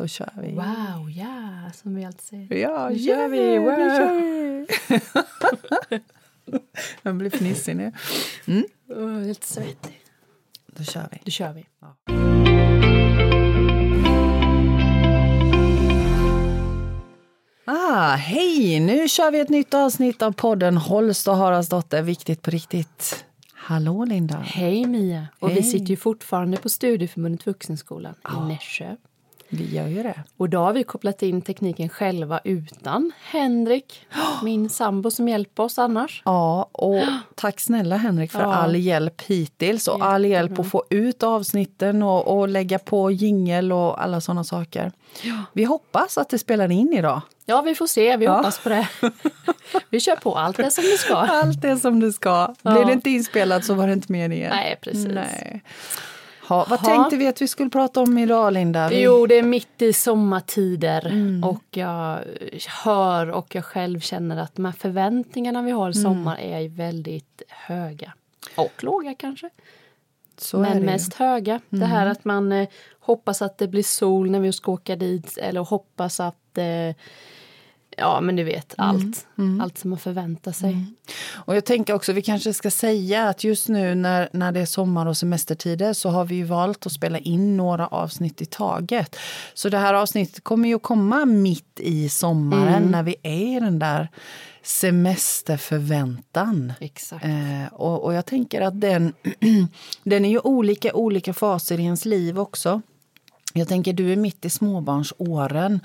så kör vi. Wow, ja, som vi alltid säger. Ja, Nu kör vi, yeah, wow. nu kör vi. Jag blir fnissig nu. Oh, helt svettig. Då kör vi. Då kör vi. Ah, hej! Nu kör vi ett nytt avsnitt av podden Holst och Haraldsdotter, Viktigt på riktigt. Hallå Linda! Hej Mia! Och vi Hej. sitter ju fortfarande på Studieförbundet Vuxenskolan i Nässjö. Vi gör ju det. Och då har vi kopplat in tekniken själva utan Henrik, min sambo som hjälper oss annars. Ja, och tack snälla Henrik för Ja. all hjälp hittills och all hjälp att få ut avsnitten och, och lägga på jingel och alla sådana saker. Vi hoppas att det spelar in idag. Ja, vi får se. Vi Ja. hoppas på det. vi kör på allt det som det ska. Allt är som det ska. Ja. Blir det inte inspelat så var det inte meningen. Nej, precis. Nej. Ha, vad Ha. tänkte vi att vi skulle prata om idag Linda? Vi... Jo, det är mitt i sommartider Mm. och jag hör och jag själv känner att de här förväntningarna vi har i Mm. sommar är väldigt höga. Och låga kanske. så men mest höga. Det här att man eh, hoppas att det blir sol när vi ska åka dit eller hoppas att eh, Ja men du vet allt. Mm. Allt som man förväntar sig. Och jag tänker också, vi kanske ska säga att just nu när, när det är sommar och semestertider så har vi ju valt att spela in några avsnitt i taget. Så det här avsnittet kommer ju att komma mitt i sommaren när vi är i den där semesterförväntan. Exakt. Eh, och, och jag tänker att den, den är ju olika olika faser i ens liv också. Jag tänker du är mitt i småbarnsåren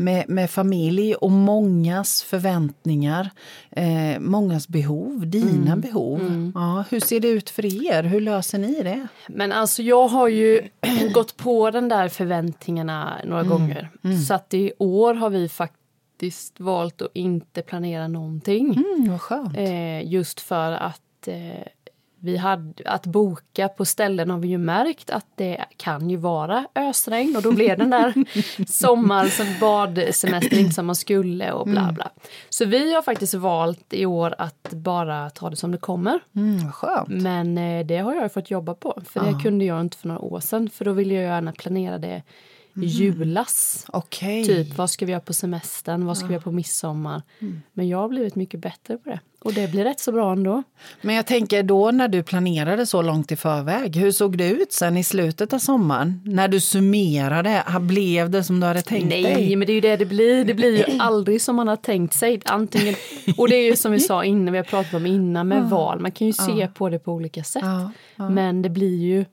med, med familj och mångas förväntningar, eh, mångas behov, dina behov. Ja, hur ser det ut för er? Hur löser ni det? Men alltså jag har ju gått på den där förväntningarna några gånger. Så att i år har vi faktiskt valt att inte planera någonting. Mm, vad skönt. Eh, just för att eh, vi hade, att boka på ställen har vi ju märkt att det kan ju vara ösregn och då blir den där sommar som badsemester inte som man skulle och bla bla. Så vi har faktiskt valt i år att bara ta det som det kommer. Mm, skönt. Men eh, det har jag fått jobba på för det kunde jag inte för några år sedan för då ville jag gärna planera det i julas. Okej. Typ vad ska vi göra på semestern, vad ska vi göra på midsommar. Men jag har blivit mycket bättre på det. Och det blir rätt så bra ändå. Men jag tänker då när du planerade så långt i förväg, hur såg det ut sen i slutet av sommaren? När du summerade, blev det som du hade tänkt Nej, dig? men det är ju det det blir. Det blir ju aldrig som man har tänkt sig. Antingen, och det är ju som vi sa innan, vi har pratat om innan med val. Man kan ju se på det på olika sätt. Ja, Men det blir ju...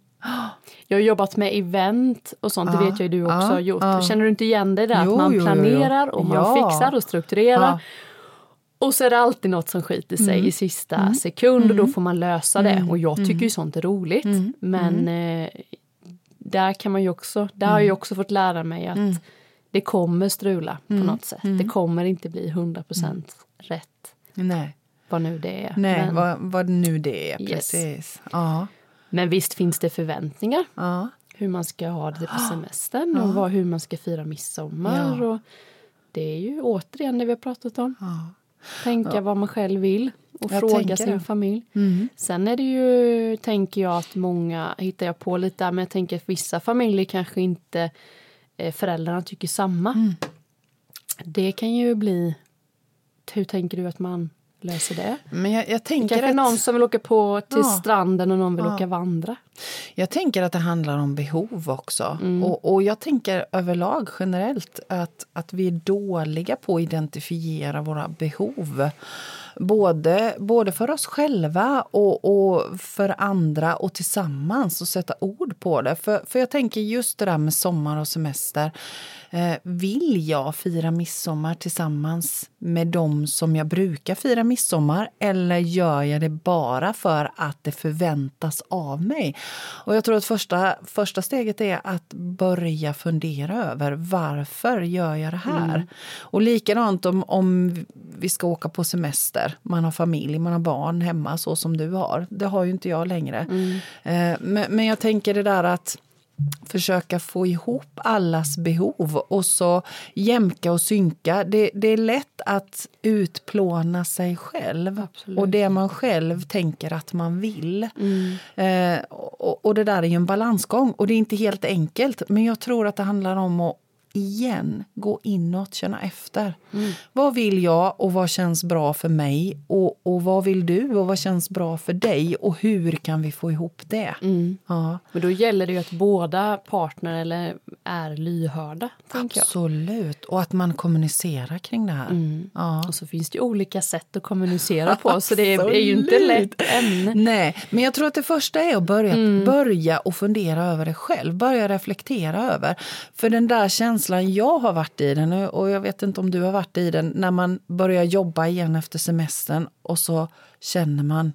Jag har jobbat med event och sånt, det vet jag ju du också har gjort. Känner du inte igen det där? Jo, att man planerar och man fixar och strukturerar. Och så är det alltid något som skiter sig Mm. i sista sekund och då får man lösa det. Och jag tycker ju sånt är roligt. Mm. Men eh, där kan man ju också, där har Mm. jag också fått lära mig att det kommer strula på något sätt. Det kommer inte bli 100% rätt. Nej, Vad nu det är. Nej men, vad, vad nu det är. Yes. Precis. Ja, men visst finns det förväntningar. ja. Hur man ska ha det på semestern och vad, hur man ska fira midsommar. Ja. Och det är ju återigen det vi har pratat om. ja. Tänka vad man själv vill och Jag fråga sin det. Mm. familj. Sen är det ju, tänker jag att många, hittar jag på lite där, men jag tänker att vissa familjer kanske inte eh, föräldrarna tycker samma. Mm. Det kan ju bli, hur tänker du att man löser det? Men jag, jag, tänker Kanske att, någon som vill åka på till Ja. stranden och någon vill Ja. åka vandra. jag tänker att det handlar om behov också. Mm. Och, och jag tänker överlag generellt att, att vi är dåliga på att identifiera våra behov. Både, både för oss själva och, och för andra och tillsammans och sätta ord på det. För, för jag tänker just det där med sommar och semester. Eh, vill jag fira midsommar tillsammans med dem som jag brukar fira midsommar eller gör jag det bara för att det förväntas av mig? Och jag tror att första, första steget är att börja fundera över varför gör jag det här? Och likadant om, om vi ska åka på semester, man har familj, man har barn hemma så som du har. Det har ju inte jag längre. Eh, men, men jag tänker det där att försöka få ihop allas behov och så jämka och synka. Det, det är lätt att utplåna sig själv Absolut. och det man själv tänker att man vill. Mm. Eh, och, och det där är ju en balansgång och det är inte helt enkelt men jag tror att det handlar om att igen gå inåt, känna efter. Mm. Vad vill jag och vad känns bra för mig? Och, och vad vill du och vad känns bra för dig? Och hur kan vi få ihop det? Mm. Ja. Men då gäller det ju att båda partner eller är lyhörda. Absolut, och att man kommunicerar kring det här. Mm. Ja. Och så finns det olika sätt att kommunicera på, så det är, är ju inte lätt ämne. Nej, men jag tror att det första är att börja, mm. börja och fundera över det själv. Börja reflektera över. För den där känslan jag har varit i den, och jag vet inte om du har varit i den, när man börjar jobba igen efter semestern och så känner man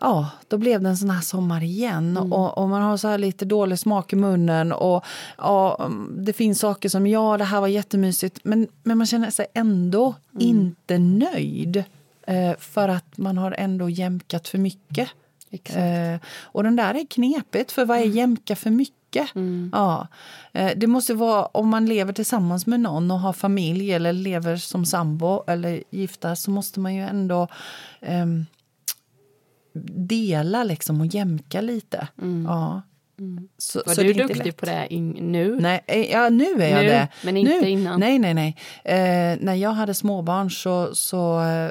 ja, då blev det en sån här sommar igen. Mm. Och, och, man har så här lite dålig smak i munnen. Och ja, Det finns saker som ja, det här var jättemysigt. Men, men man känner sig ändå mm. inte nöjd. Eh, för att man har ändå jämkat för mycket. Eh, och den där är knepigt, för vad är mm. jämka för mycket? Mm. Ja, eh, det måste vara om man lever tillsammans med någon och har familj eller lever som sambo eller gifta så måste man ju ändå eh, dela liksom och jämka lite. Mm. Ja. Mm. Så, Var så du duktig på det nu? Nej, eh, ja, nu är jag nu, det. Men inte nu, innan? Nej, nej, nej. Eh, när jag hade småbarn så, så eh,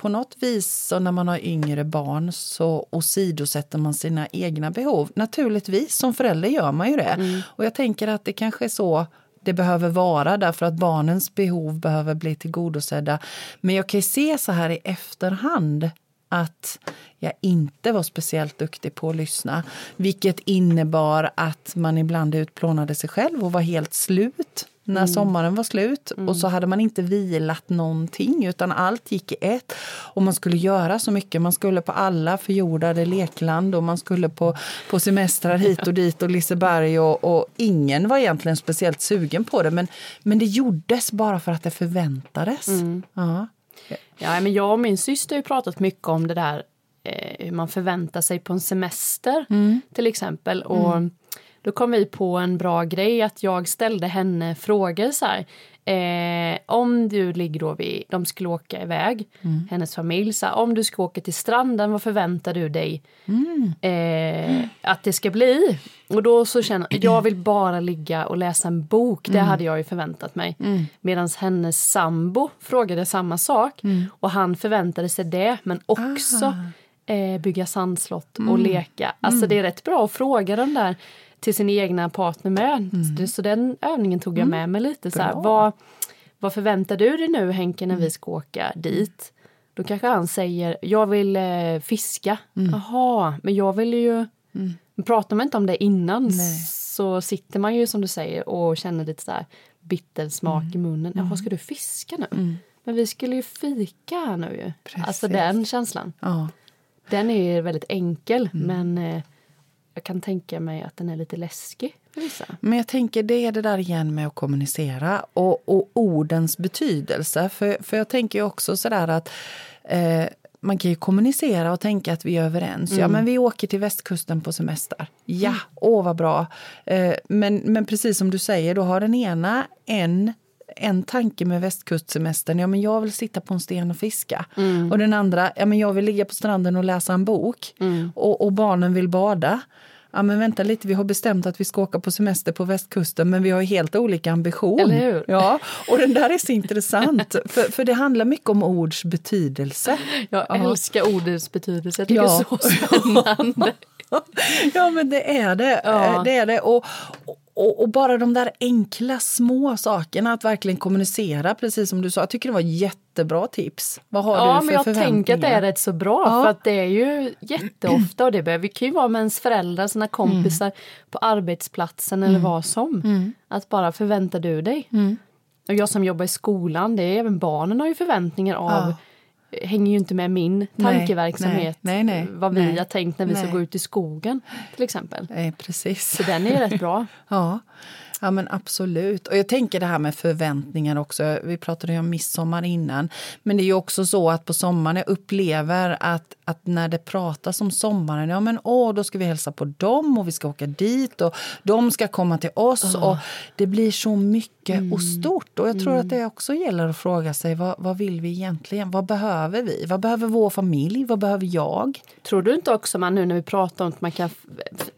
på något vis så när man har yngre barn så åsidosätter man sina egna behov. Naturligtvis, som förälder gör man ju det. Mm. Och jag tänker att det kanske är så det behöver vara därför att barnens behov behöver bli tillgodosedda. Men jag kan ju se så här i efterhand att jag inte var speciellt duktig på att lyssna. Vilket innebar att man ibland utplånade sig själv och var helt slut när mm. sommaren var slut. Mm. Och så hade man inte vilat någonting utan allt gick i ett. Och man skulle göra så mycket. Man skulle på alla förjordade lekland och man skulle på, på semestrar hit och dit och Liseberg och, och ingen var egentligen speciellt sugen på det. Men, men det gjordes bara för att det förväntades. Mm. Ja. Ja, men jag och min syster har pratat mycket om det där eh, hur man förväntar sig på en semester mm. till exempel. Och mm. Då kom vi på en bra grej att jag ställde henne frågor så här. Eh, om du ligger då vid, de skulle åka iväg, mm. hennes familj, så här, om du ska åka till stranden, vad förväntar du dig mm. eh, att det ska bli? Och då så känner jag, jag vill bara ligga och läsa en bok, det mm. hade jag ju förväntat mig. Mm. Medan hennes sambo frågade samma sak mm. och han förväntade sig det, men också eh, bygga sandslott och mm. leka. Alltså det är rätt bra att fråga den där till sin egna partner med. Mm. Så den övningen tog jag mm. med mig lite. Så här, vad, vad förväntar du dig nu Henke när vi mm. ska åka dit? Då kanske han säger, jag vill eh, fiska. Mm. Jaha, men jag vill ju... Mm. Pratar man inte om det innan Nej. så sitter man ju som du säger och känner lite så här bitter smak mm. i munnen. Jaha, ska du fiska nu? Mm. Men vi skulle ju fika här nu ju. Precis. Alltså den känslan. Ja. Den är ju väldigt enkel mm. men eh, jag kan tänka mig att den är lite läskig för vissa. Men jag tänker det är det där igen med att kommunicera och, och ordens betydelse. För, för jag tänker också sådär att eh, man kan ju kommunicera och tänka att vi är överens. Mm. Ja, men vi åker till västkusten på semester. Ja, mm. åh vad bra. Eh, men, men precis som du säger, då har den ena en en tanke med västkustsemestern, ja men jag vill sitta på en sten och fiska. Mm. Och den andra, ja men jag vill ligga på stranden och läsa en bok. Mm. Och, och, barnen vill bada. Ja men vänta lite, vi har bestämt att vi ska åka på semester på västkusten men vi har helt olika ambition. Ja, och den där är så intressant, för, för det handlar mycket om ords betydelse. Jag ja. älskar ordets betydelse, jag tycker ja. det är så spännande. ja men det är det. Ja. det, är det. Och, och, och, bara de där enkla små sakerna, att verkligen kommunicera, precis som du sa. Jag tycker det var jättebra tips. Vad har ja, du men jag tänker att det är rätt så bra, ja. för att det är ju jätteofta, och det behöver kan ju vara med ens föräldrar, sina kompisar, mm. på arbetsplatsen eller mm. vad som. Mm. Att bara förväntar du dig. Mm. Och jag som jobbar i skolan, det är även barnen har ju förväntningar av ja hänger ju inte med min tankeverksamhet. Nej, nej, nej, vad vi har tänkt när vi ska gå ut i skogen till exempel. Nej, precis. Så den är rätt bra. ja. Ja men absolut. Och jag tänker det här med förväntningar också. Vi pratade ju om midsommar innan. Men det är ju också så att på sommaren jag upplever att, att när det pratas om sommaren, ja men åh, då ska vi hälsa på dem och vi ska åka dit och de ska komma till oss. Oh. Och det blir så mycket mm. och stort. Och jag tror mm. att det också gäller att fråga sig vad, vad vill vi egentligen? Vad behöver vi? Vad behöver vår familj? Vad behöver jag? Tror du inte också man nu när vi pratar om att man kan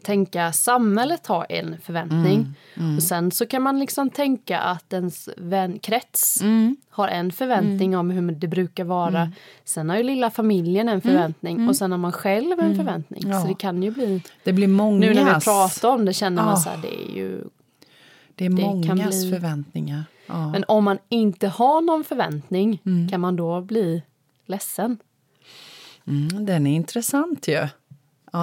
tänka samhället har en förväntning mm. mm. och sen så kan man liksom tänka att ens vänkrets Mm. har en förväntning om hur det brukar vara. Sen har ju lilla familjen en förväntning och sen har man själv en förväntning. Mm. Ja. Så det kan ju bli... Det blir många. Nu när vi pratar om det känner man Ah. så här, det är ju... det är det mångas bli- förväntningar. Ja. Men om man inte har någon förväntning, Mm. kan man då bli ledsen? Mm, den är intressant ju. Ja,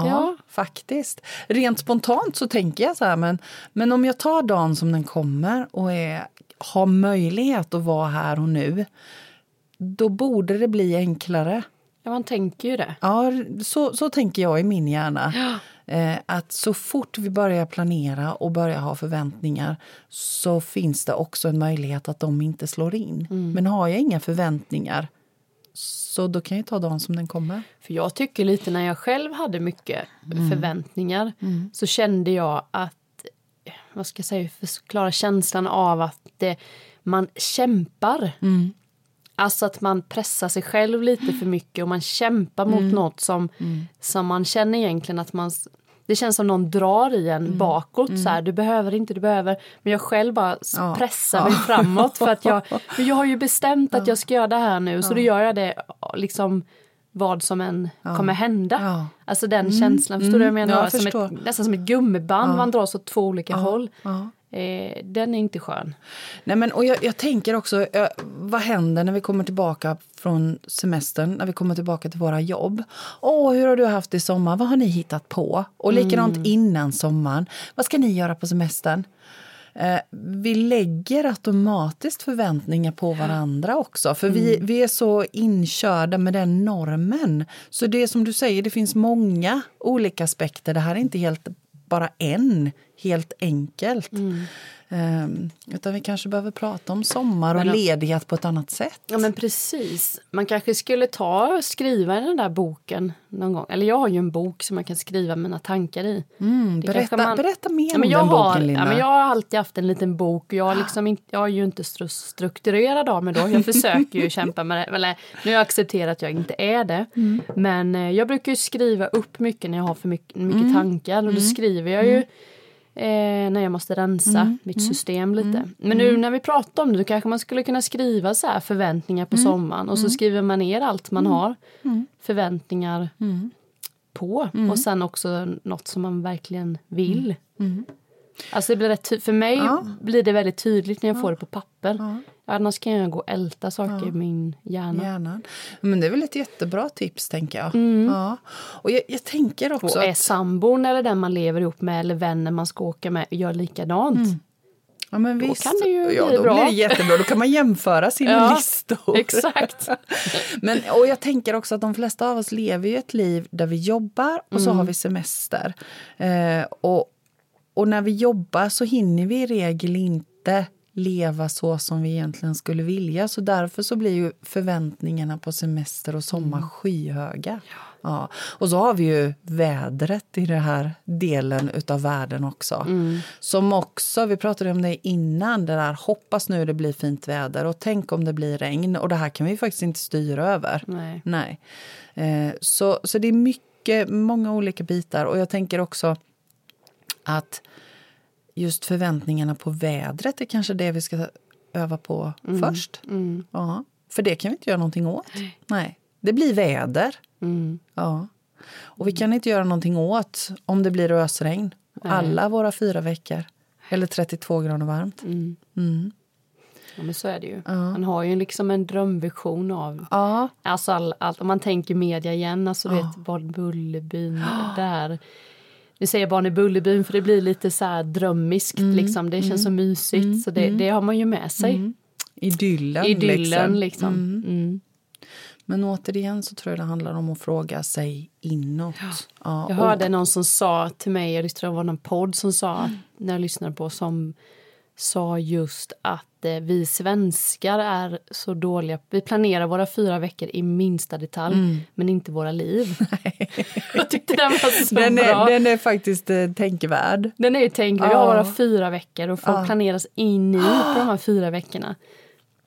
Ja. faktiskt. Rent spontant så tänker jag så här, men, men om jag tar dagen som den kommer och är, har möjlighet att vara här och nu, då borde det bli enklare. Ja, man tänker ju det. Ja, så, så tänker jag i min hjärna. Eh, att så fort vi börjar planera och börjar ha förväntningar så finns det också en möjlighet att de inte slår in. Men har jag inga förväntningar så då kan jag ta dagen som den kommer. För jag tycker lite när jag själv hade mycket Mm. förväntningar så kände jag att, vad ska jag säga, förklara känslan av att det, man kämpar. Mm. Alltså att man pressar sig själv lite för mycket och man kämpar mot Mm. något som, som man känner egentligen att man det känns som någon drar i Mm. en bakåt. Så här, du behöver inte, du behöver. Men jag själv bara Ja. pressar mig framåt. För att jag, jag har ju bestämt att jag ska göra det här nu. Så då gör jag det liksom vad som än kommer hända. Ja. Alltså den känslan, förstår du vad jag menar? Ja, jag som ett, nästan som ett gummiband man dras åt två olika håll. Eh, den är inte skön. Nej, men, och jag, jag tänker också, eh, vad händer när vi kommer tillbaka från semestern, när vi kommer tillbaka till våra jobb? Åh, hur har du haft det i sommar? Vad har ni hittat på? Och likadant innan sommaren. Vad ska ni göra på semestern? Eh, vi lägger automatiskt förväntningar på varandra också. För vi, vi är så inkörda med den normen. Så det som du säger, det finns många olika aspekter. Det här är inte helt bara en, helt enkelt. Mm. Ehm, utan vi kanske behöver prata om sommar och Men- ledighet på ett annat sätt. Ja men precis. Man kanske skulle ta och skriva i den där boken någon gång. Eller jag har ju en bok som man kan skriva mina tankar i. Mm, berätta, man- berätta mer Ja, om jag, den har, boken, Linda. ja, men jag har alltid haft en liten bok. och Jag, har liksom inte, jag är ju inte stru- strukturerad av mig då. Jag försöker ju kämpa med det. Eller, nu har jag accepterat att jag inte är det. Mm. Men eh, jag brukar ju skriva upp mycket när jag har för mycket, mycket Mm. tankar. Och då skriver jag ju eh, när jag måste rensa Mm. mitt system lite. Men nu när vi pratar om det då kanske man skulle kunna skriva så här förväntningar Mm. på sommaren. Och så skriver man ner allt man har förväntningar Mm. på. Och sen också något som man verkligen vill. Mm. Alltså det blir rätt för mig Ja. blir det väldigt tydligt när jag får det på papper. Annars kan jag gå och älta saker i min hjärna. Hjärnan. Men det är väl ett jättebra tips, tänker jag. Ja. Och jag, jag tänker också Och är att... sambon eller den man lever ihop med eller vänner man ska åka med gör likadant. Ja, men Då visst. kan det ju ja, bli då bra. blir det jättebra. Då kan man jämföra sina Ja, listor. Exakt. Men, och jag tänker också att de flesta av oss lever ju ett liv där vi jobbar och Mm. så har vi semester. Eh, och, och när vi jobbar så hinner vi i regel inte leva så som vi egentligen skulle vilja. Så därför så blir ju förväntningarna på semester och sommar Mm. skyhöga. Ja. Och så har vi ju vädret i den här delen utav världen också. Mm. Som också, vi pratade om det innan, det där hoppas nu det blir fint väder och tänk om det blir regn. Och det här kan vi faktiskt inte styra över. Nej. Nej. Eh, så, så det är mycket, många olika bitar. Och jag tänker också att just förväntningarna på vädret är kanske det vi ska öva på först. Mm. Ja, för det kan vi inte göra någonting åt. Nej. Det blir väder. Mm. Ja. Och vi kan inte göra någonting åt om det blir ösregn. Alla våra fyra veckor. Eller 32 grader varmt. Mm. Mm. Ja, men så är det ju. Man har ju liksom en drömvision av Ja, Alltså all, allt, om man tänker media igen, alltså du vet Barn i Bullerbyn, där. Nu säger Barn i Bullerbyn för det blir lite så här drömmiskt liksom, det känns så mysigt så det, det har man ju med sig. idyllen. Idyllen liksom. liksom. Mm. Men återigen så tror jag det handlar om att fråga sig inåt. Ja. Jag hörde någon som sa till mig, jag tror det var någon podd som sa, att- när jag lyssnade på, som sa just att eh, vi svenskar är så dåliga. Vi planerar våra fyra veckor i minsta detalj, men inte våra liv. jag tyckte den var så den, bra. är, den är faktiskt eh, tänkvärd. Den är ju tänkt, vi har Ja. våra fyra veckor och folk planeras in i på de här fyra veckorna.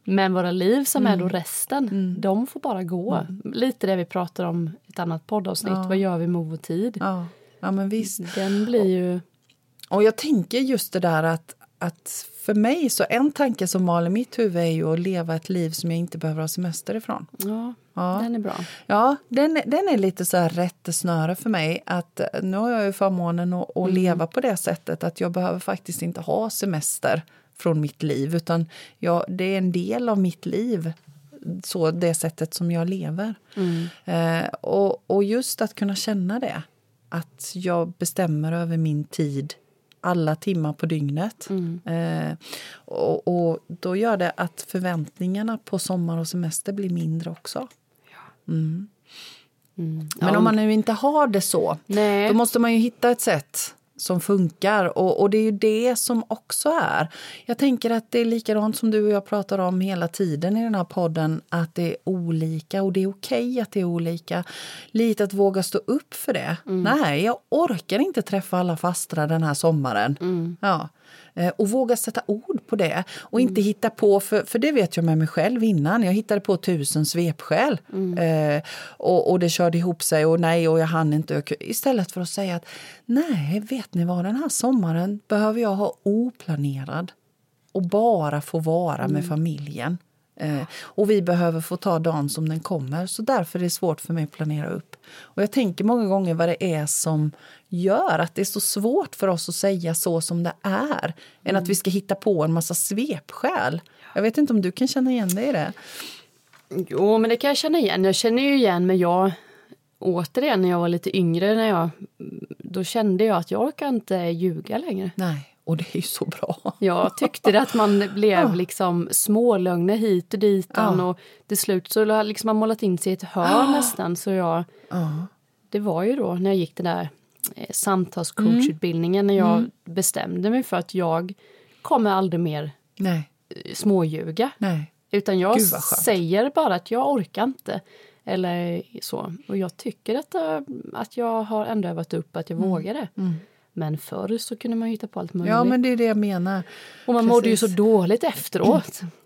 Men våra liv som Mm. är då resten, de får bara gå. Lite det vi pratar om i ett annat poddavsnitt, vad gör vi med vår tid? Ja. ja, men visst. Den blir ju... Och jag tänker just det där att, att för mig, så en tanke som maler mitt huvud är ju att leva ett liv som jag inte behöver ha semester ifrån. Ja, ja. den är bra. Ja, den, den är lite så här rättesnöre för mig. Att nu har jag ju förmånen att, att mm. leva på det sättet att jag behöver faktiskt inte ha semester från mitt liv utan jag, det är en del av mitt liv så det sättet som jag lever. Mm. Eh, och, och just att kunna känna det, att jag bestämmer över min tid alla timmar på dygnet. Mm. Eh, och, och, då gör det att förväntningarna på sommar och semester blir mindre också. Mm. Mm. Men om man nu inte har det så, Nej. då måste man ju hitta ett sätt som funkar. Och, och, det är ju det som också är... Jag tänker att det är likadant som du och jag pratar om hela tiden i den här podden, att det är olika och det är okej okay att det är olika. Lite att våga stå upp för det. Mm. Nej, jag orkar inte träffa alla fastrar den här sommaren. Mm. Ja. Eh, och våga sätta ord på det och inte mm. hitta på, för, för det vet jag med mig själv innan. Jag hittade på tusen svepskäl mm. eh, och, och det körde ihop sig och nej och jag hann inte. Istället för att säga att nej, vet ni vad, den här sommaren behöver jag ha oplanerad och bara få vara med mm. familjen. Eh, och vi behöver få ta dagen som den kommer. Så därför är det svårt för mig att planera upp. Och jag tänker många gånger vad det är som gör att det är så svårt för oss att säga så som det är. Mm. Än att vi ska hitta på en massa svepskäl. Jag vet inte om du kan känna igen dig i det? Jo, men det kan jag känna igen. Jag känner ju igen men jag återigen när jag var lite yngre när jag, då kände jag att jag orkar inte ljuga längre. Nej. Och det är ju så bra. Jag tyckte att man blev liksom smålögner hit och dit. Ja. Och till slut så har liksom man målat in sig i ett hörn ja. nästan. Så jag, ja. Det var ju då när jag gick den där eh, samtalscoachutbildningen när jag mm. bestämde mig för att jag kommer aldrig mer Nej. Eh, småljuga. Nej. Utan jag säger bara att jag orkar inte. Eller så. Och jag tycker att, eh, att jag har ändå övat upp att jag mm. vågar det. Mm. Men förr så kunde man hitta på allt möjligt. Ja, men det är det jag menar. Och man Precis. mådde ju så dåligt efteråt. Mm.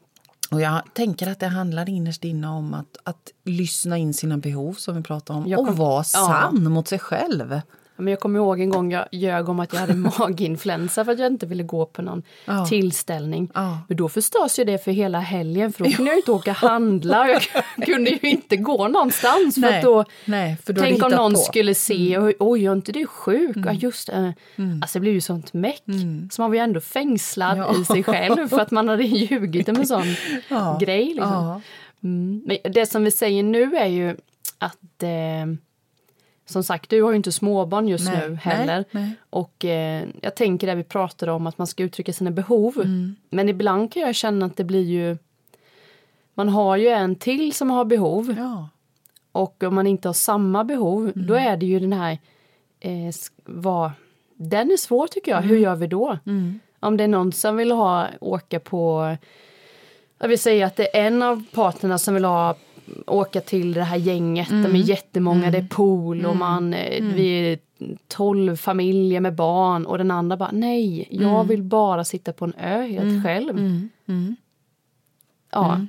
Och jag tänker att det handlar innerst inne om att, att lyssna in sina behov som vi pratade om kom, och vara sann ja. mot sig själv. Men jag kommer ihåg en gång jag ljög om att jag hade maginfluensa för att jag inte ville gå på någon ja. tillställning. Ja. Men då förstörs ju det för hela helgen för då kunde jag inte åka och handla. Jag kunde ju inte gå någonstans. För Nej. Då, Nej, för då tänk om någon på. skulle se, mm. oj, är inte du sjuk? Mm. Ja, just det. Mm. Alltså det blir ju sånt meck. Mm. Så man var ju ändå fängslad ja. i sig själv för att man hade ljugit om en sån grej. Liksom. Mm. Men det som vi säger nu är ju att eh, som sagt, du har ju inte småbarn just nej, nu heller. Nej, nej. Och eh, jag tänker det vi pratade om att man ska uttrycka sina behov. Mm. Men ibland kan jag känna att det blir ju... Man har ju en till som har behov. Ja. Och om man inte har samma behov, mm. då är det ju den här... Eh, vad, den är svår tycker jag. Mm. Hur gör vi då? Mm. Om det är någon som vill ha åka på... Jag vill säga att det är en av parterna som vill ha åka till det här gänget, mm. de är jättemånga, mm. det är pool och mm. man, eh, mm. vi är tolv familjer med barn och den andra bara nej, jag mm. vill bara sitta på en ö helt mm. själv. Ja.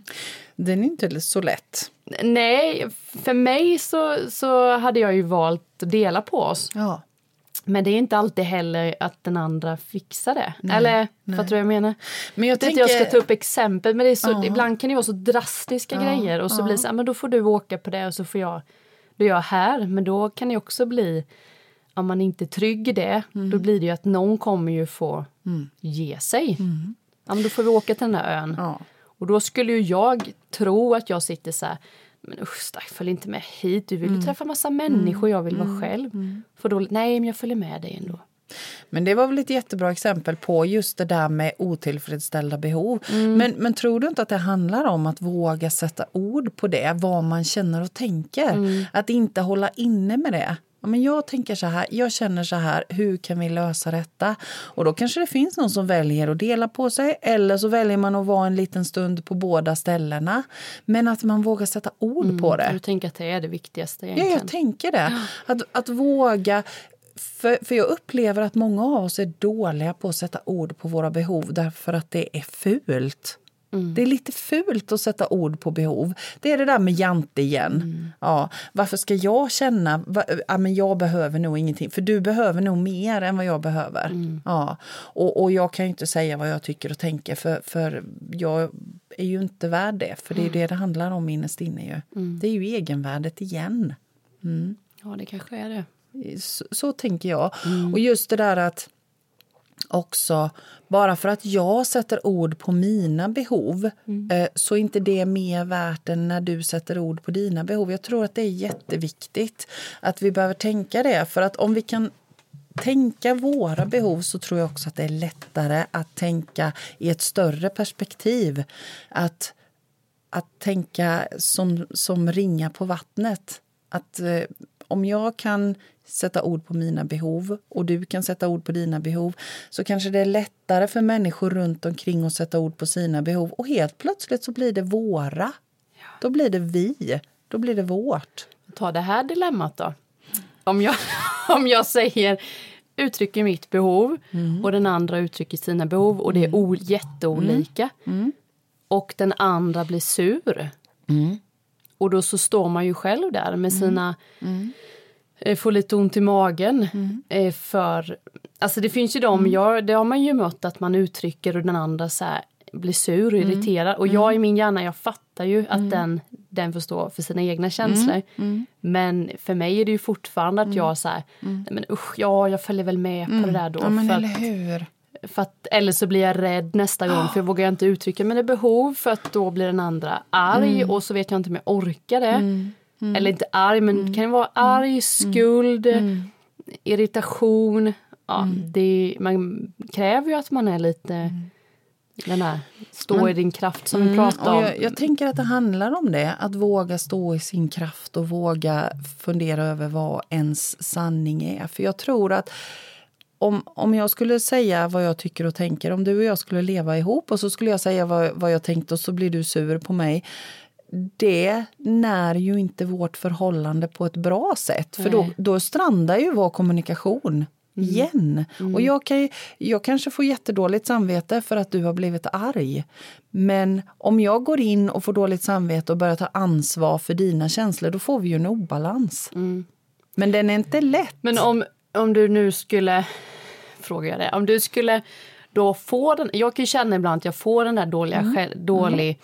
Den är inte så lätt. Nej, för mig så, så hade jag ju valt att dela på oss. Ja. Men det är inte alltid heller att den andra fixar det. Nej, Eller nej. fattar du vad jag menar? Men jag, tänker... jag ska ta upp exempel men det är så, uh. ibland kan det vara så drastiska uh. grejer och så uh. blir det så här, men då får du åka på det och så får jag, då är jag här. Men då kan det också bli, om man inte är trygg i det, mm. då blir det ju att någon kommer ju få mm. ge sig. Mm. Ja, men då får vi åka till den där ön. Och då skulle ju jag tro att jag sitter så här, men usch stack, följ inte med hit, du vill mm. träffa massa människor, jag vill vara mm. själv. Mm. För då, nej men jag följer med dig ändå. Men det var väl ett jättebra exempel på just det där med otillfredsställda behov. Mm. Men, men tror du inte att det handlar om att våga sätta ord på det, vad man känner och tänker? Mm. Att inte hålla inne med det. Ja, men jag tänker så här, jag känner så här, hur kan vi lösa detta? Och då kanske det finns någon som väljer att dela på sig eller så väljer man att vara en liten stund på båda ställena. Men att man vågar sätta ord mm, på det. Du tänker att det är det viktigaste egentligen? Ja, jag tänker det. Att, att våga för, för jag upplever att många av oss är dåliga på att sätta ord på våra behov därför att det är fult. Mm. Det är lite fult att sätta ord på behov. Det är det där med jante igen. Mm. Ja, varför ska jag känna ja, men jag behöver nog ingenting? För du behöver nog mer än vad jag behöver. Mm. Ja, och, och jag kan inte säga vad jag tycker och tänker för, för jag är ju inte värd det. För det är det det handlar om innerst inne. Ju. Mm. Det är ju egenvärdet igen. Mm. Ja, det kanske är det. Så, så tänker jag. Mm. Och just det där att också, bara för att jag sätter ord på mina behov mm. eh, så är inte det mer värt än när du sätter ord på dina behov. Jag tror att det är jätteviktigt att vi behöver tänka det. För att om vi kan tänka våra behov så tror jag också att det är lättare att tänka i ett större perspektiv. Att, att tänka som, som ringa på vattnet. Att eh, om jag kan sätta ord på mina behov och du kan sätta ord på dina behov så kanske det är lättare för människor runt omkring att sätta ord på sina behov och helt plötsligt så blir det våra. Ja. Då blir det vi. Då blir det vårt. Ta det här dilemmat då. Om jag, om jag säger uttrycker mitt behov mm. och den andra uttrycker sina behov och det är o, jätteolika. Mm. mm. Och den andra blir sur. Mm. Och då så står man ju själv där med mm. sina mm. Får lite ont i magen. Mm. Eh, för, alltså det finns ju de, mm. jag, det har man ju mött att man uttrycker och den andra så här, blir sur och mm. irriterad. Och jag i min hjärna, jag fattar ju att mm. den, den får stå för sina egna känslor. Mm. Men för mig är det ju fortfarande att jag så här, men usch, ja jag följer väl med på det där då. Ja, men för eller hur. För att, eller så blir jag rädd nästa gång för jag vågar inte uttrycka mina behov för att då blir den andra arg och så vet jag inte om jag orkar det. Mm. Eller inte arg, men mm. kan det vara arg, mm. skuld, mm. irritation. Ja, mm. det, man kräver ju att man är lite mm. den här stå men, i din kraft som vi pratade om. Jag, jag, tänker att det handlar om det, att våga stå i sin kraft och våga fundera över vad ens sanning är. För jag tror att om, om jag skulle säga vad jag tycker och tänker, om du och jag skulle leva ihop och så skulle jag säga vad, vad jag tänkte och så blir du sur på mig det när ju inte vårt förhållande på ett bra sätt. För då, då strandar ju vår kommunikation mm. igen. Mm. Och jag, kan, jag kanske får jättedåligt samvete för att du har blivit arg. Men om jag går in och får dåligt samvete och börjar ta ansvar för dina känslor, då får vi ju en obalans. Mm. Men den är inte lätt. Men om, om du nu skulle, frågar jag dig, om du skulle då få den, jag kan känna ibland att jag får den där dåliga, mm. dålig mm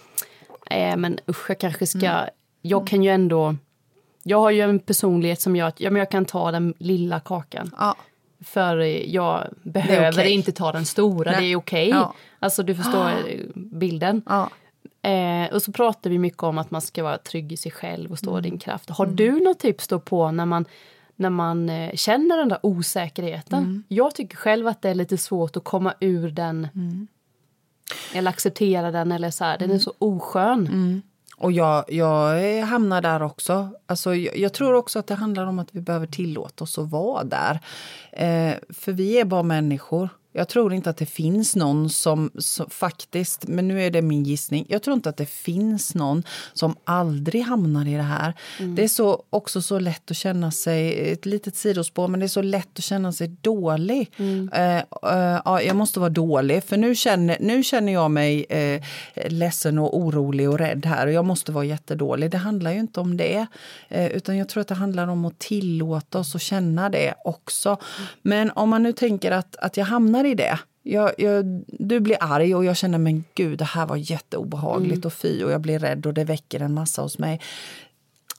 eh, men usch, jag kanske ska... Mm. Jag kan ju ändå... Jag har ju en personlighet som gör att ja, men jag kan ta den lilla kakan. Ja. För jag behöver okay. inte ta den stora, Nej. det är okej. Okay. Ja. Alltså du förstår bilden. Ja. Eh, och så pratar vi mycket om att man ska vara trygg i sig själv och stå mm. i din kraft. Har mm. du något tips då på när man, när man eh, känner den där osäkerheten? Mm. Jag tycker själv att det är lite svårt att komma ur den mm. Eller acceptera den eller så här, den är så oskön. Mm. Och jag, jag hamnar där också. Alltså, jag, jag, tror också att det handlar om att vi behöver tillåta oss att vara där. Eh, för vi är bara människor. Jag tror inte att det finns någon som, som, faktiskt, men nu är det min gissning, jag tror inte att det finns någon som aldrig hamnar i det här. Mm. Det är så, också så lätt att känna sig, ett litet sidospår, men det är så lätt att känna sig dålig. Mm. Uh, uh, ja, jag måste vara dålig, för nu känner, nu känner jag mig uh, ledsen och orolig och rädd här och jag måste vara jättedålig. Det handlar ju inte om det, uh, utan jag tror att det handlar om att tillåta oss att känna det också. Men om man nu tänker att, att jag hamnar hamnar i det. Jag, jag, du blir arg och jag känner men gud det här var jätteobehagligt mm. och fy och jag blir rädd och det väcker en massa hos mig.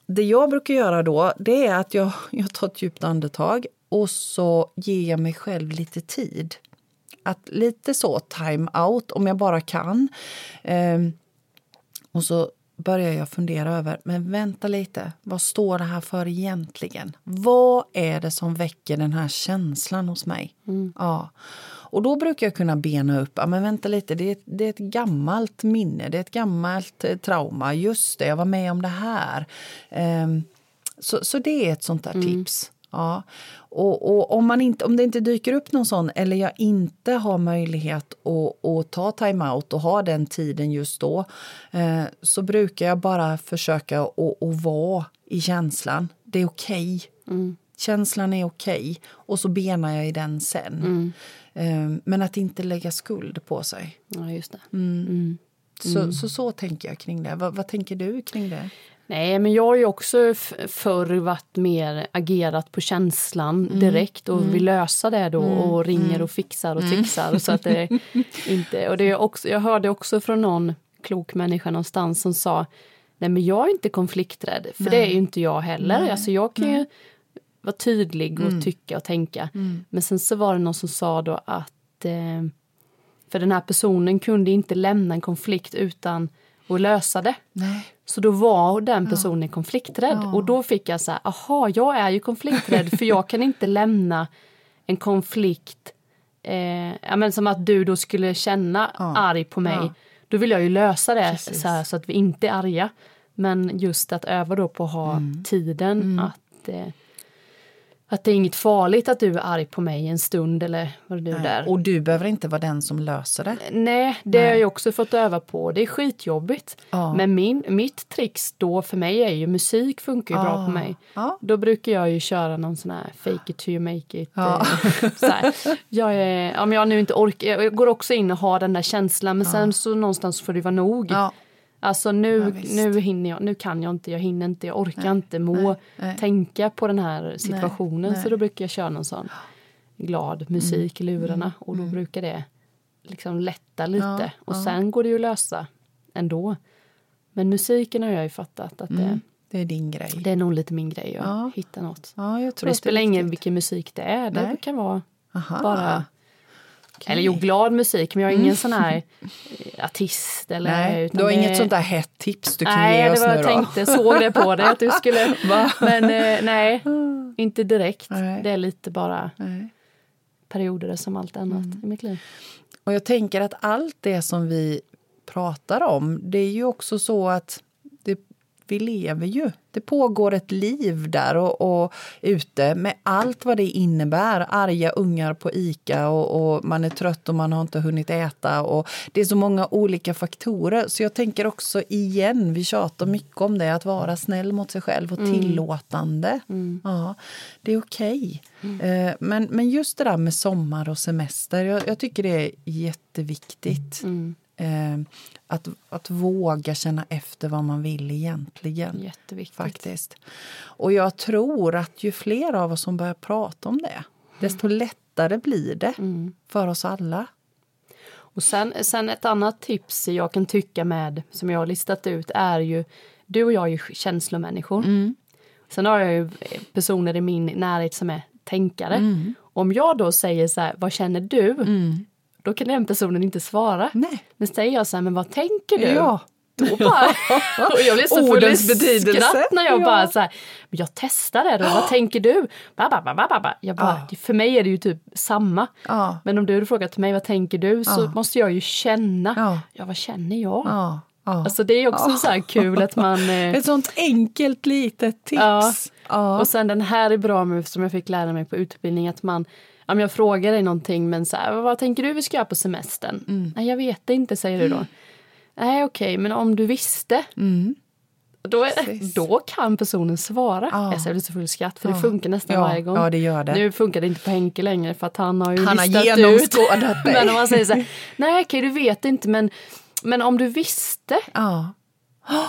Det jag brukar göra då det är att jag, jag tar ett djupt andetag och så ger jag mig själv lite tid. Att lite så time out om jag bara kan. Um, och så börjar jag fundera över, men vänta lite, vad står det här för egentligen? Vad är det som väcker den här känslan hos mig? Mm. Ja. Och då brukar jag kunna bena upp, ja men vänta lite, det är, det är ett gammalt minne, det är ett gammalt eh, trauma, just det, jag var med om det här. Um, så, så det är ett sånt där mm. tips. Ja. Och, och, om, man inte, om det inte dyker upp någon sån eller jag inte har möjlighet att, att ta time-out och ha den tiden just då eh, så brukar jag bara försöka att, att vara i känslan. Det är okej. Okay. Mm. Känslan är okej. Okay. Och så benar jag i den sen. Mm. Eh, men att inte lägga skuld på sig. Ja, just det. Mm. mm. Så, så så tänker jag kring det. Vad, vad tänker du kring det? Nej, men jag har ju också förr varit mer agerat på känslan mm. direkt och mm. vill lösa det då mm. och ringer mm. och fixar och mm. trixar. Så att det inte, och det är också, jag hörde också från någon klok människa någonstans som sa Nej men jag är inte konflikträdd, för Nej. det är ju inte jag heller. Nej. Alltså jag kan ju vara tydlig och mm. tycka och tänka. Men sen så var det någon som sa då att eh, för den här personen kunde inte lämna en konflikt utan att lösa det. Nej. Så då var den personen ja. konflikträdd ja. och då fick jag så här, aha, jag är ju konflikträdd för jag kan inte lämna en konflikt, eh, ja, men som att du då skulle känna ja. arg på mig. Ja. Då vill jag ju lösa det så, här, så, att vi inte är arga. Men just att öva då på att ha mm. tiden mm. att eh, att det är inget farligt att du är arg på mig en stund eller vad det nu är. Och du behöver inte vara den som löser det. Nej, det Nej. har jag också fått öva på. Det är skitjobbigt. Ja. Men min, mitt trix då för mig är ju musik funkar ju ja. bra på mig. Ja. Då brukar jag ju köra någon sån här fake it till you make it. Ja. Eh, så här. Jag är, om jag nu inte orkar, jag går också in och har den där känslan men sen så någonstans får det vara nog. Alltså nu, ja, nu hinner jag, nu kan jag inte, jag hinner inte, jag orkar nej, inte må nej, nej. tänka på den här situationen. Så då brukar jag köra någon sån glad musik mm. i lurarna mm. och då mm. brukar det liksom lätta lite. Ja, och ja. sen går det ju att lösa ändå. Men musiken har jag ju fattat att det, mm. det är din grej. Det är nog lite min grej att ja. hitta något. Ja, jag tror det spelar ingen vilken musik det är. Det kan vara Aha. bara Okay. Eller jo, glad musik, men jag är ingen mm. sån här eh, artist. Eller, nej, du har det... inget sånt där hett tips du kan nej, ge oss nu Nej, det var jag tänkte, såg det på dig att du skulle... men eh, nej, inte direkt. Nej. Det är lite bara nej. perioder som allt annat mm. i mitt liv. Och jag tänker att allt det som vi pratar om, det är ju också så att vi lever ju. Det pågår ett liv där och, och ute med allt vad det innebär. Arga ungar på Ica och, och, man är trött och man har inte hunnit äta. Och det är så många olika faktorer. Så jag tänker också igen, vi tjatar mycket om det, att vara snäll mot sig själv och mm. tillåtande. Mm. Ja, det är okej. Okay. Mm. Eh, men, men just det där med sommar och semester, jag, jag tycker det är jätteviktigt. Mm. Eh, att, att våga känna efter vad man vill egentligen. Jätteviktigt. Faktiskt. Och jag tror att ju fler av oss som börjar prata om det, desto lättare blir det mm. för oss alla. Och sen, sen ett annat tips jag kan tycka med, som jag har listat ut, är ju... Du och jag är ju känslomänniskor. Mm. Sen har jag ju personer i min närhet som är tänkare. Mm. Om jag då säger så här, vad känner du? Mm. Då kan den personen inte svara. Nej. Men säger jag så här, men vad tänker du? Ja. Då bara, och jag blir så full i skratt när jag ja. bara så här, men jag testar det då, vad tänker du? Ba, ba, ba, ba. Jag bara, ja. För mig är det ju typ samma. Ja. Men om du hade frågat mig vad tänker du så måste jag ju känna, ja, vad känner jag? Ja. Alltså det är också så här kul att man... Eh, Ett sånt enkelt litet tips. Och sen den här är bra med, som jag fick lära mig på utbildning, att man om jag frågar dig någonting, men så här, vad tänker du vi ska göra på semestern? Mm. Nej, jag vet inte, säger du då. Nej, okej, okay, men om du visste? Mm. Då, då kan personen svara. Ah. Jag säger så full skratt för ah. det funkar nästan ja. varje gång. Ja, det gör det. Nu funkar det inte på Henke längre för att han har ju han listat har genomskådat ut. men om man säger så här, nej okej du vet inte men, men om du visste. Ah.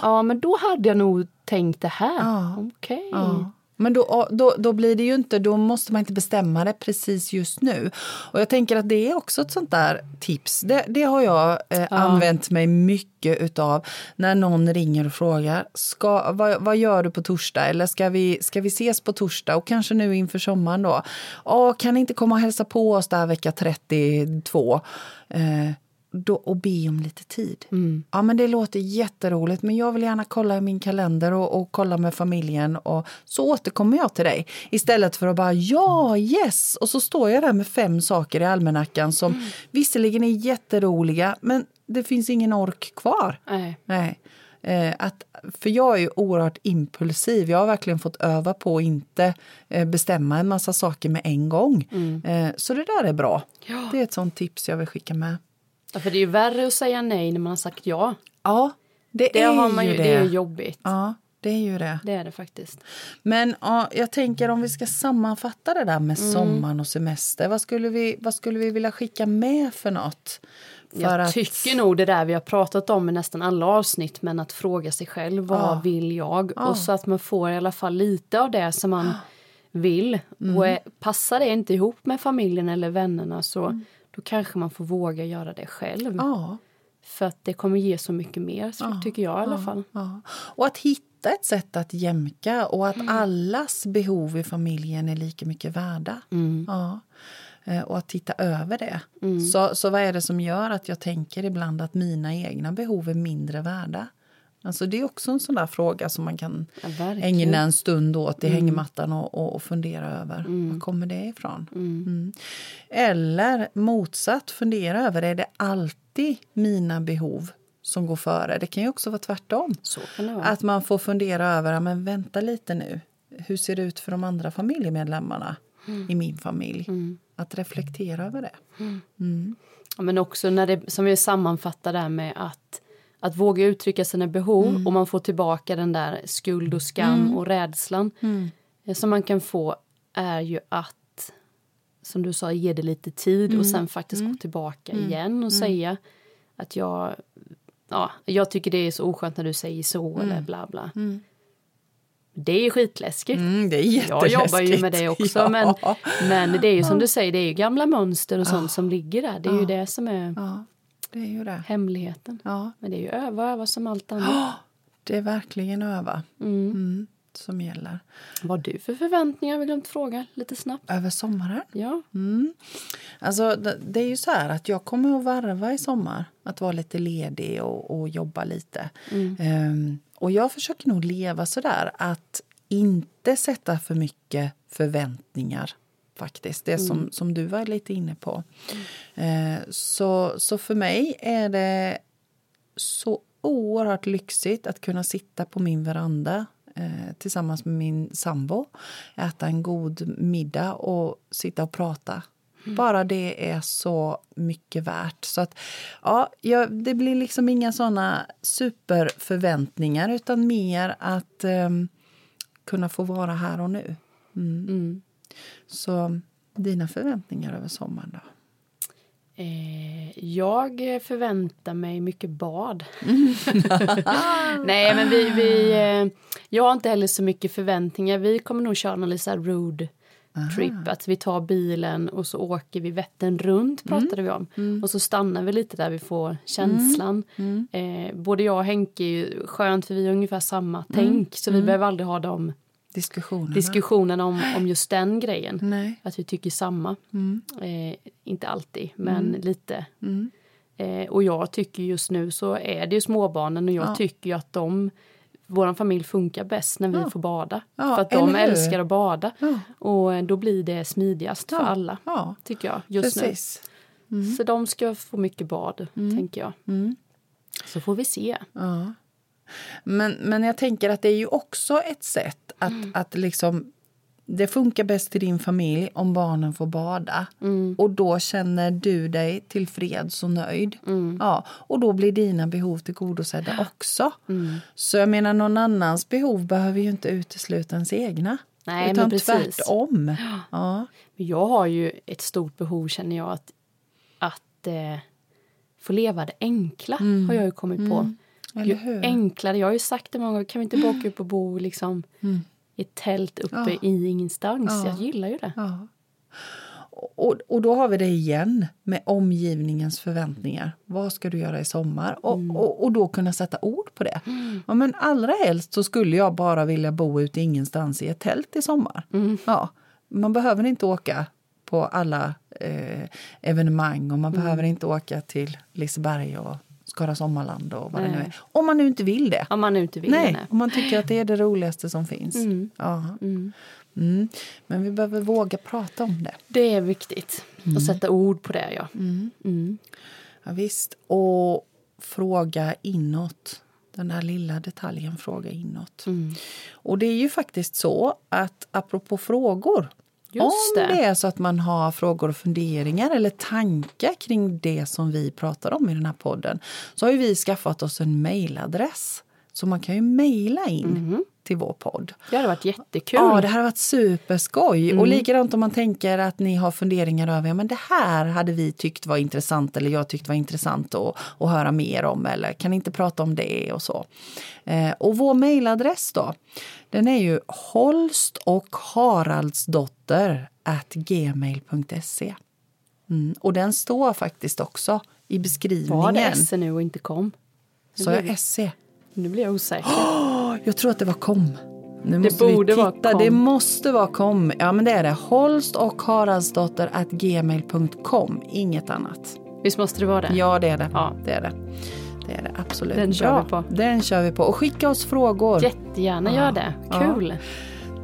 Ja men då hade jag nog tänkt det här. Ah. Okej. Okay. Men då, då, då blir det ju inte, då måste man inte bestämma det precis just nu. Och jag tänker att det är också ett sånt där tips. Det, det har jag eh, ja. använt mig mycket utav när någon ringer och frågar ska, vad, vad gör du på torsdag eller ska vi, ska vi ses på torsdag och kanske nu inför sommaren då. Åh, kan inte komma och hälsa på oss där vecka 32? Eh, då, och be om lite tid. Mm. Ja, men det låter jätteroligt, men jag vill gärna kolla i min kalender och, och, kolla med familjen. Och så återkommer jag till dig. Istället för att bara ja, yes! Och så står jag där med fem saker i almanackan som mm. visserligen är jätteroliga, men det finns ingen ork kvar. Nej. Nej. Eh, att, för jag är ju oerhört impulsiv. Jag har verkligen fått öva på att inte eh, bestämma en massa saker med en gång. Mm. Eh, så det där är bra. Ja. Det är ett sånt tips jag vill skicka med. Ja, för det är ju värre att säga nej när man har sagt ja. Ja, det, det är har man ju, det. Det är jobbigt. Ja, det är ju det. Det är det faktiskt. Men ja, jag tänker om vi ska sammanfatta det där med mm. sommaren och semester. Vad skulle, vi, vad skulle vi vilja skicka med för något? Jag att- tycker nog det där vi har pratat om i nästan alla avsnitt men att fråga sig själv vad Ja. vill jag? Ja. Och så att man får i alla fall lite av det som man vill. Mm. Och passar det inte ihop med familjen eller vännerna så Mm. Då kanske man får våga göra det själv. Ja, För att det kommer ge så mycket mer så tycker jag i alla fall. ja. Och att hitta ett sätt att jämka och att allas behov i familjen är lika mycket värda. Ja. Eh, Och att titta över det. Så, så vad är det som gör att jag tänker ibland att mina egna behov är mindre värda? Alltså det är också en sån där fråga som man kan Ja, ägna en stund åt i hängmattan och, och, och fundera över. Var kommer det ifrån? Mm. Eller motsatt, fundera över är det alltid mina behov som går före? Det kan ju också vara tvärtom. Det vara. Att man får fundera över, men vänta lite nu. Hur ser det ut för de andra familjemedlemmarna i min familj? Att reflektera över det. Ja, men också när det, som vi sammanfattar där med att, att våga uttrycka sina behov och man får tillbaka den där skuld och skam och rädslan. Eh, som man kan få är ju att, som du sa, ge det lite tid och sen faktiskt gå tillbaka igen och säga att jag, ja, jag tycker det är så oskönt när du säger så eller bla bla. Det är skitläskigt. Mm, det är Jag jobbar ju med det också Ja. men, men det är ju som du säger, det är ju gamla mönster och sånt som ligger där. Det är ju det som är Ja, det är ju det. hemligheten. Ja, Men det är ju öva öva som allt annat. det är verkligen öva mm, som gäller. Vad har du för förväntningar? Har glömt fråga lite snabbt. Över sommaren? Ja. Mm. Alltså, det, är ju så här att jag kommer att varva i sommar. Att vara lite ledig och, och jobba lite. Ehm, och jag försöker nog leva så där att inte sätta för mycket förväntningar. Faktiskt, det som, som du var lite inne på. Eh, så, så för mig är det så oerhört lyxigt att kunna sitta på min veranda eh, tillsammans med min sambo, äta en god middag och sitta och prata. Bara det är så mycket värt. Så att, ja, jag, det blir liksom inga såna superförväntningar utan mer att ehm, kunna få vara här och nu. Mm. Så dina förväntningar över sommaren då? Eh, jag förväntar mig mycket bad. Nej, men vi, vi, eh, jag har inte heller så mycket förväntningar. Vi kommer nog köra någon liten road trip. Att vi tar bilen och så åker vi Vättern runt pratade vi om. Och så stannar vi lite där vi får känslan. Eh, både jag och Henke är ju skönt för vi har ungefär samma tänk. Så vi behöver aldrig ha de Diskussionerna? diskussionerna om, om just den grejen. Nej. Att vi tycker samma. Eh, inte alltid, men Mm. lite. Eh, och jag tycker just nu så är det ju småbarnen och jag Ja. tycker ju att de vår familj funkar bäst när vi får bada. Ja, för att de älskar att bada. Ja. Och eh, då blir det smidigast för alla. Ja, Tycker jag just precis. nu. Så de ska få mycket bad, tänker jag. Så får vi se. Men, men jag tänker att det är ju också ett sätt att, Mm. att liksom... Det funkar bäst i din familj om barnen får bada. Mm. Och då känner du dig tillfreds och nöjd. Mm. Ja, och då blir dina behov tillgodosedda också. Mm. Så jag menar, någon annans behov behöver ju inte utesluta ens egna. Nej, utan men precis. tvärtom. Ja. Jag har ju ett stort behov, känner jag, att, att eh, få leva det enkla. Har jag ju kommit på. Ju enklare, jag har ju sagt det många gånger, kan vi inte bara åka upp och bo liksom, i ett tält uppe Ja. i ingenstans? Ja. Jag gillar ju det. Ja. Och, och då har vi det igen med omgivningens förväntningar. Vad ska du göra i sommar? Och, och, och då kunna sätta ord på det. Ja, men allra helst så skulle jag bara vilja bo ute ingenstans i ett tält i sommar. Ja, man behöver inte åka på alla eh, evenemang och man behöver inte åka till Liseberg och Skara Sommarland och vad det nu Nej. är. Om man nu inte vill det. Om man nu inte vill Nej, det. om man tycker att det är det roligaste som finns. Ja. Mm. Men vi behöver våga prata om det. Det är viktigt att sätta ord på det. Ja. Mm. Ja, visst. Och fråga inåt. Den där lilla detaljen, fråga inåt. Mm. Och det är ju faktiskt så att apropå frågor. Just om det. det är så att man har frågor och funderingar eller tankar kring det som vi pratar om i den här podden så har ju vi skaffat oss en mejladress. Så man kan ju mejla in till vår podd. Det hade varit jättekul. Ja, det hade varit superskoj. Mm. Och likadant om man tänker att ni har funderingar över, ja men det här hade vi tyckt var intressant eller jag tyckt var intressant att, att höra mer om eller kan inte prata om det och så. Eh, och vår mejladress då, den är ju holst och haraldsdotter at gmail.se. Mm, och den står faktiskt också i beskrivningen. Var det SE nu och inte kom? Så jag SE? Nu blir jag osäker. Jag tror att det var kom. Nu Det borde vara kom. Det måste vara kom. Ja, men det är det. Holst och Haraldsdotter at gmail.com. Inget annat. Visst måste det vara det? Ja, det är det. Ja. Det är det. Det är det absolut. Den kör Bra. vi på. Den kör vi på. Och skicka oss frågor. Jättegärna Ja. gör det. Ja. Kul.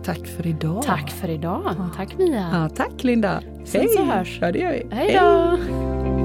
Tack för idag. Tack för idag. Tack Mia. Ja, tack Linda. Sen så hörs. Ja, det gör vi. Hej då!